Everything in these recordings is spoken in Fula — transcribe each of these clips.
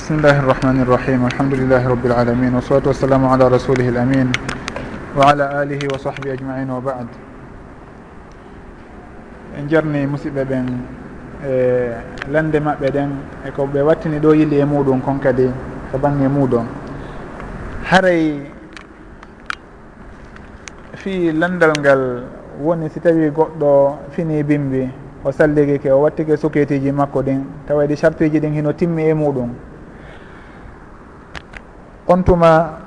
بسم الله الرحمن الرحيم. الحمد لله رب العالمين والصلاة والسلام على رسوله الأمين وعلى آله وصحبه أجمعين وبعد. انجرني مصيبة بين لند ما بدن اكو بواتني دو يلي مودون كون كدي فبان مودون هاري في لندن قال woni si tawi goɗɗo fini bimbi o salligike o wattike sukeetiji makko ɗin tawa di charteji ɗin hino timmi e on tuma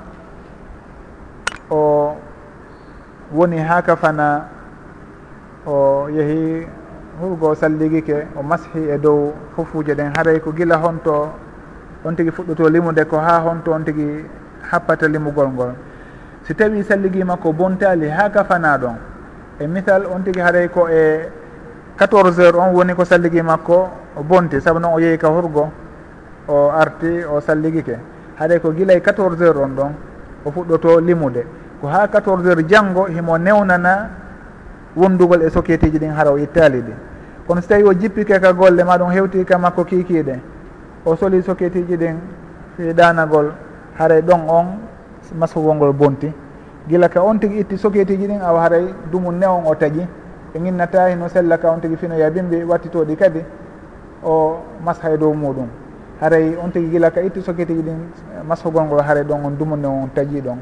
o woni ha kafana o yeehi hurgo salligike o mashi e dow fofuje ɗen. Haray ko gila honto on tigui fuɗɗoto limude ko ha honto on tigui happata limugol ngol. Si tawi salligima ko bontali ha kafana ɗon e misal on tigui haray ko e 14 heures on woni ko salligi makko o bonti. Saabu noon o yeehi ka hurgo o arti o salligike haɗay ko guilay 14 e heures on ɗon o fuɗɗoto limude. Ko ha 14 heures janggo himo newnana wondugol e société ji ɗin hara o ittali ɗi. Kono so tawi o jippike ka golle ma ɗum hewti ka makko kikiɗe o soli société ji ɗin fi ɗanagol haray ɗon on masowol ngol bonti. Gila ka on tigui itti société ji ɗin awa haray dumu newon o tagui ɓe ginnata hino sella ka on tigui fino yabimɓe wattitoɗi kadi o masha e dow muɗum. haray on tigi gila ka itti sokke tigi ɗin masfogol ngol haray ɗon on dumunde on taji ɗon.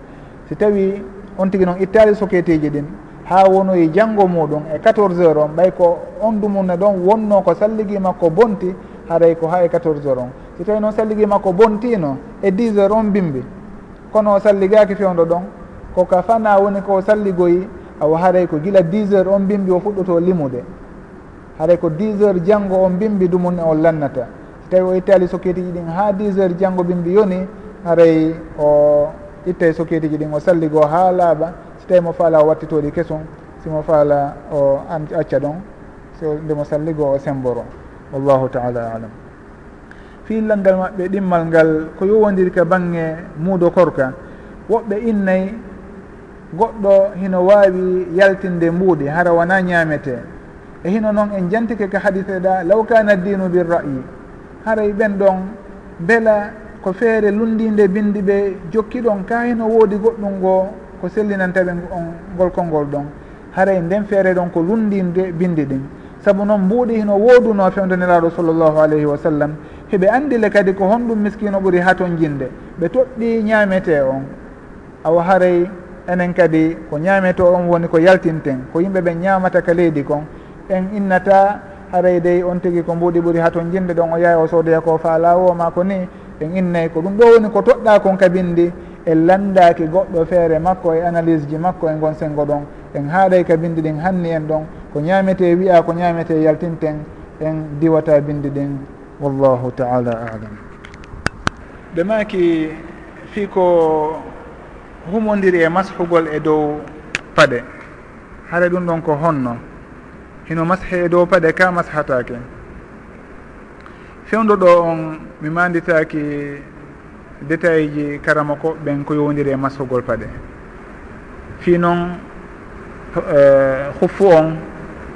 Si tawi on tigi noon ittali sokketeji ɗin ha wonoyi e janggo muɗum e 14 heures on ɓay ko on dumunne ɗon wonno ko salligi makko bonti haray ko ha e 14 heures on. Si tawi noon salligi makko bontino e 10 heures on bimbi kono o salligaki fewdo ɗon koka fana woni ko salligoyi awa haray ko gila 10 heures on bimbi o fuɗɗoto limude. Haray ko 10 heures janggo on bimbi dumunne on lannata. tawi o ittali soketiji ɗin ha 10 heures janggo bimbi yoni haray o ittay soketiji ɗin o salligo ha laaɓa so tawi mo faala o wattitoɗi kesum simo faala o acca ɗon so ndemo salligo o semboro. Wallahu taala alam. Fiillalngal maɓɓe ɗimmal ngal ko yowodiri ka bange muudo korka woɓɓe innayi goɗɗo hino wawi yaltinde mbuuɗi hara wona ñaamete. E hino noon en jantike ka hadise ɗa law kana dinu birra'yi. haray ɓen ɗon beela ko feere lundinde bindi ɓe jokkiɗon ka heno woodi goɗɗum ngo ko sellinanta ɓe on ngol kolngol ɗon. Haray nden feere ɗon ko lundinde bindi ɗin. Saabu noon mbuuɗi hino wooduno fewdanelaaɗo sallllahu alayhi wa sallam heɓe andile kadi ko honɗum miskino ɓuri ha ton jinde ɓe toɗɗi ñaamete on. Awa haray enen kadi ko ñaameto on woni ko yaltinten. Ko yimɓe ɓen ñaamata ka leydi kon. En innata haray dey on tigui ko mbuuɗi ɓuuri ha ton jinde ɗon o yaha o soodoya ko fa lawoma ko ni en innayi ko ɗum ɗo woni ko toɗɗa kon kabindi en landaki goɗɗo feere makko e analyse ji makko e gon sengo ɗon en haaɗay ka bindi ɗin hanni en ɗon ko ñamete wiya ko ñamete yaltinten en diwata bindi ɗin wallahu taala alam. Ɓe maki fi ko humodiri e mashugol e dow paɗe haɗa ɗum ɗon ko honno. hino mashe e dow paɗe ka mashatake fewdo ɗo on mi manditaki détail ji karama ko ɓen ko yowdiri e mashugol paɗe. Fi noon huffu on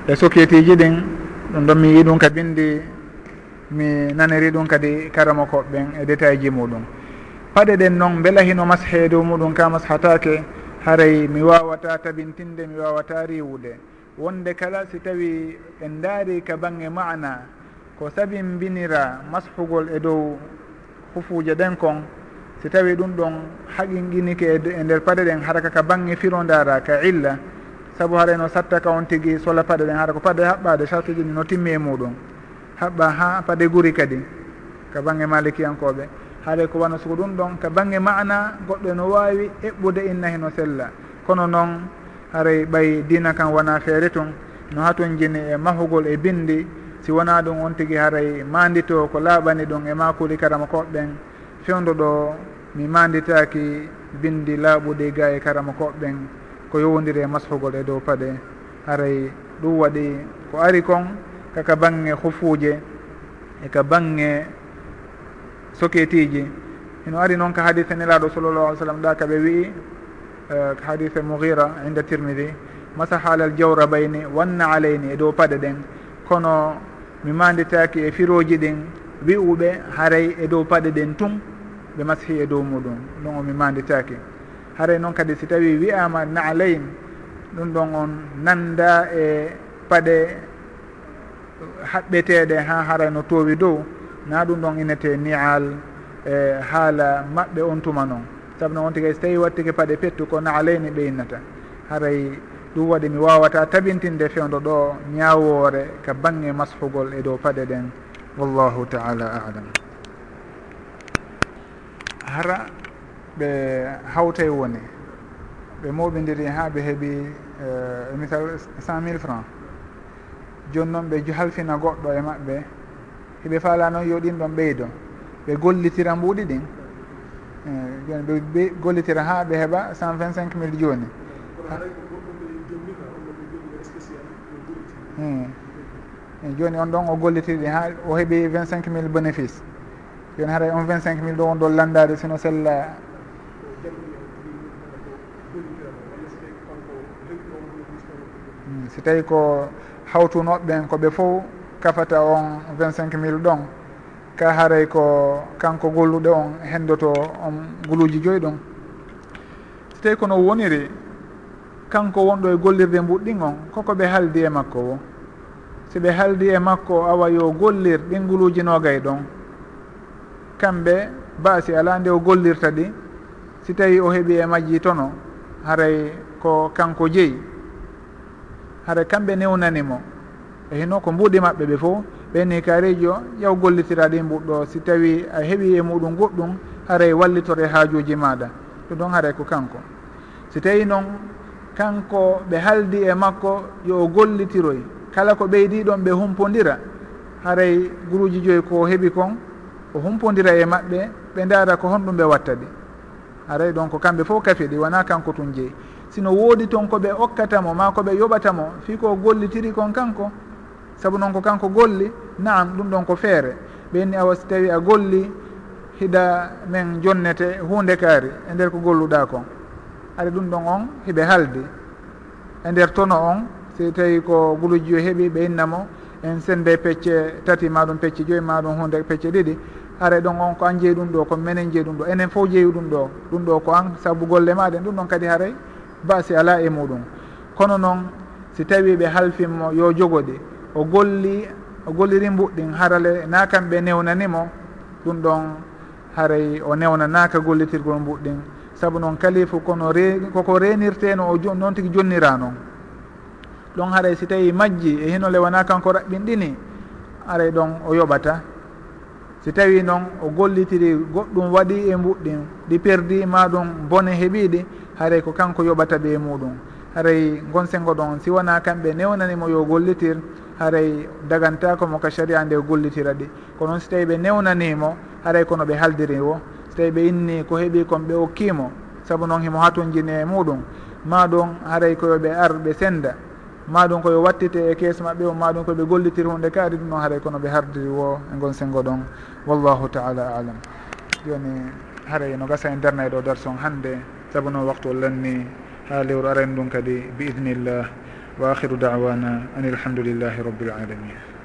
e société ji ɗin ɗum ɗon mi yi ɗum ka bindi mi naniri ɗum kadi karama koɓɓen e détail ji muɗum. Paɗe ɗen noon beela hino mashe dow muɗum ka mashatake haray mi wawata tabintinde mi wawata riwude wonde kala si tawi en daari ka bange mana ko sabinbinira mashugol e dow hufuje ɗen kon si tawi ɗum ɗon haqinqinike e, e nder paɗe ɗen hara kaka bange firodara ka illa saabu hara no satta ka on tigui sola paɗe ɗen hara ko paɗe haɓɓade chartuji ɗi no timmi e muɗum haɓɓa ha paɗe guri kadi ka bange malikiyankoɓe haade ko wano suko ɗum ɗon ka bange mana goɗɗo no wawi eɓɓude inna heno sella. Kono noon haray ɓay dina kan wona feere ton no haton jini e mahugol e bindi si wona ɗum on tigui haray mandito ko laaɓani ɗum e makuli karama koɓɓen fewdo ɗo mi manditaki bindi laaɓuɗi ga e karama koɓɓen ko yowodiri e mashugol e dow paɗe. Haray ɗum waɗi ko ari kon kaka bange hufuje e ka bange soketiji ino ari noon ka hadise nelaɗo sallllahu alih w sallam ɗa kaɓe wii Eh, hadise mouhira inde tirmidi masahaalal jawrabayni wanna alayni e dow paɗe ɗen. Kono mi manditaki e firoji ɗin wi'uɓe haray e dow paɗe ɗen tum ɓe mashi e dow muɗum. Ɗum on mi manditaki. Haray noon kadi si tawi wiyama naalayn ɗum ɗon on nanda e paɗe haɓɓeteɗe ha haray no towi dow. Na ɗum ɗon inete ni'al e haala maɓɓe on tuma noon saabu noon on tigay so tawi wattike paɗe pettu ko naalayni ɓe innata. Haray ɗum waɗi mi wawata tabintinde fewdo ɗo ñawore ka bangge mashugol e dow paɗe ɗen. Wallahu taala alam. Hara ɓe hawtay woni ɓe moɓidiri ha ɓe heeɓi eh, e misal cent mille franc joni noon ɓe halfina goɗɗo e maɓɓe heɓe faala noon yo ɗin ɗon ɓeydo. Ɓe gollitira mbuuɗi ɗin. joni ɓe gollitira ha ɓe heeɓa cent vingt cinq mille joni joni on ɗon o gollitiri ha o heeɓi vingt cinq mille bénéfice. Joni haray on vingt cinq mille ɗo on ɗo landade sino sella hmm, si tawi ko hawtunoɓe ɓen koɓe fof kafata on vingt cinq mille ɗon. ka haray ko kanko golluɗo on hendoto on guluji joyi ɗum so tawi kono woniri kanko wonɗo e gollirde mbuɗɗin on koko ɓe haldi e makko o si ɓe haldi e makko awa yo gollir ɗin guluji nogay ɗon. Kamɓe baasi ala nde o gollirta ɗi si tawi o heeɓi e majji tono haray ko kanko jeeyi haray kamɓe newnanimo. E hino ko mbuɗi maɓɓe ɓe fof ɓenni kareji o yaw gollitira ɗi mbuɗɗo si tawi a heeɓi e muɗum goɗɗum haray wallitore haajuji maɗa to ɗon haray ko kanko. Si tawi noon kanko ɓe haldi e makko yo gollitiroy. Kala ko ɓeydi ɗon ɓe humpodira haray guruji joyi ko heeɓi kon o humpodira e maɓɓe ɓe ndaara ko honɗum ɓe watta ɗi. Haray donc kamɓe fof kafe ɗi wona kanko tun jeeyi sino woodi toon koɓe okkatamo ma koɓe yoɓatamo fi ko gollitiri kon kanko saabu noon ko kanko golli naam ɗum ɗon ko feere. Ɓenni awa si tawi a golli hiɗa min jonnete hunde kaari e nder ko golluɗa kon. Aɗa ɗum ɗon on hiɓe haldi. E nder tono on si tawi ko guluji joyi heeɓi ɓe innamo en sende pecce tati maɗum pecce joyi maɗum hunde pecce ɗiɗi. Hare ɗon on ko an jeeyi ɗum ɗo ko minen jeeyi ɗum ɗo. Enen fof jeeyi ɗum ɗo ɗum ɗo ko an saabu golle maɗen ɗum ɗon kadi haray basi ala e muɗum. Kono noon si tawi ɓe halfinmo yo jogoɗi o golli o golliri mbuɗɗin harale. Na kamɓe newnanimo ɗum ɗon haray o newnanaka gollitirgol mbuɗɗin saabu noon kalifu kono re koko renirteno o noon tigui jonnira noon ɗon haray si tawi majji e hinole wona kanko raɓɓinɗini aray ɗon o yoɓata. Si tawi noon o gollitiri goɗɗum waɗi e mbuɗɗin ɗi perdi ma ɗum bone heeɓiɗi haray ko kanko yoɓata ɓe muɗum. haray gonsengo ɗon si wona kamɓe newnanimo yo gollitir haray dagantako mo ka sharia nde gollitira ɗi. Ko noon so tawi ɓe newnanimo haray kono ɓe haldiri wo so tawi ɓe inni ko heeɓi kon ɓe okkimo saabu noon himo hatunjini e muɗum. Ma ɗum haray koyoɓe ar ɓe senda. Ma ɗum koyo wattite e kees maɓɓe o ma ɗum koɓe gollitiri hunde kaari ɗum ɗon haray kono ɓe hardiri wo e gon sengo ɗon. Wallahu taala alam. Joni haray no gasa e en darnayɗo darson hannde saabu noon waktu o lanni هالي ورارين كدي بإذن الله وآخر دعوانا أن الحمد لله رب العالمين.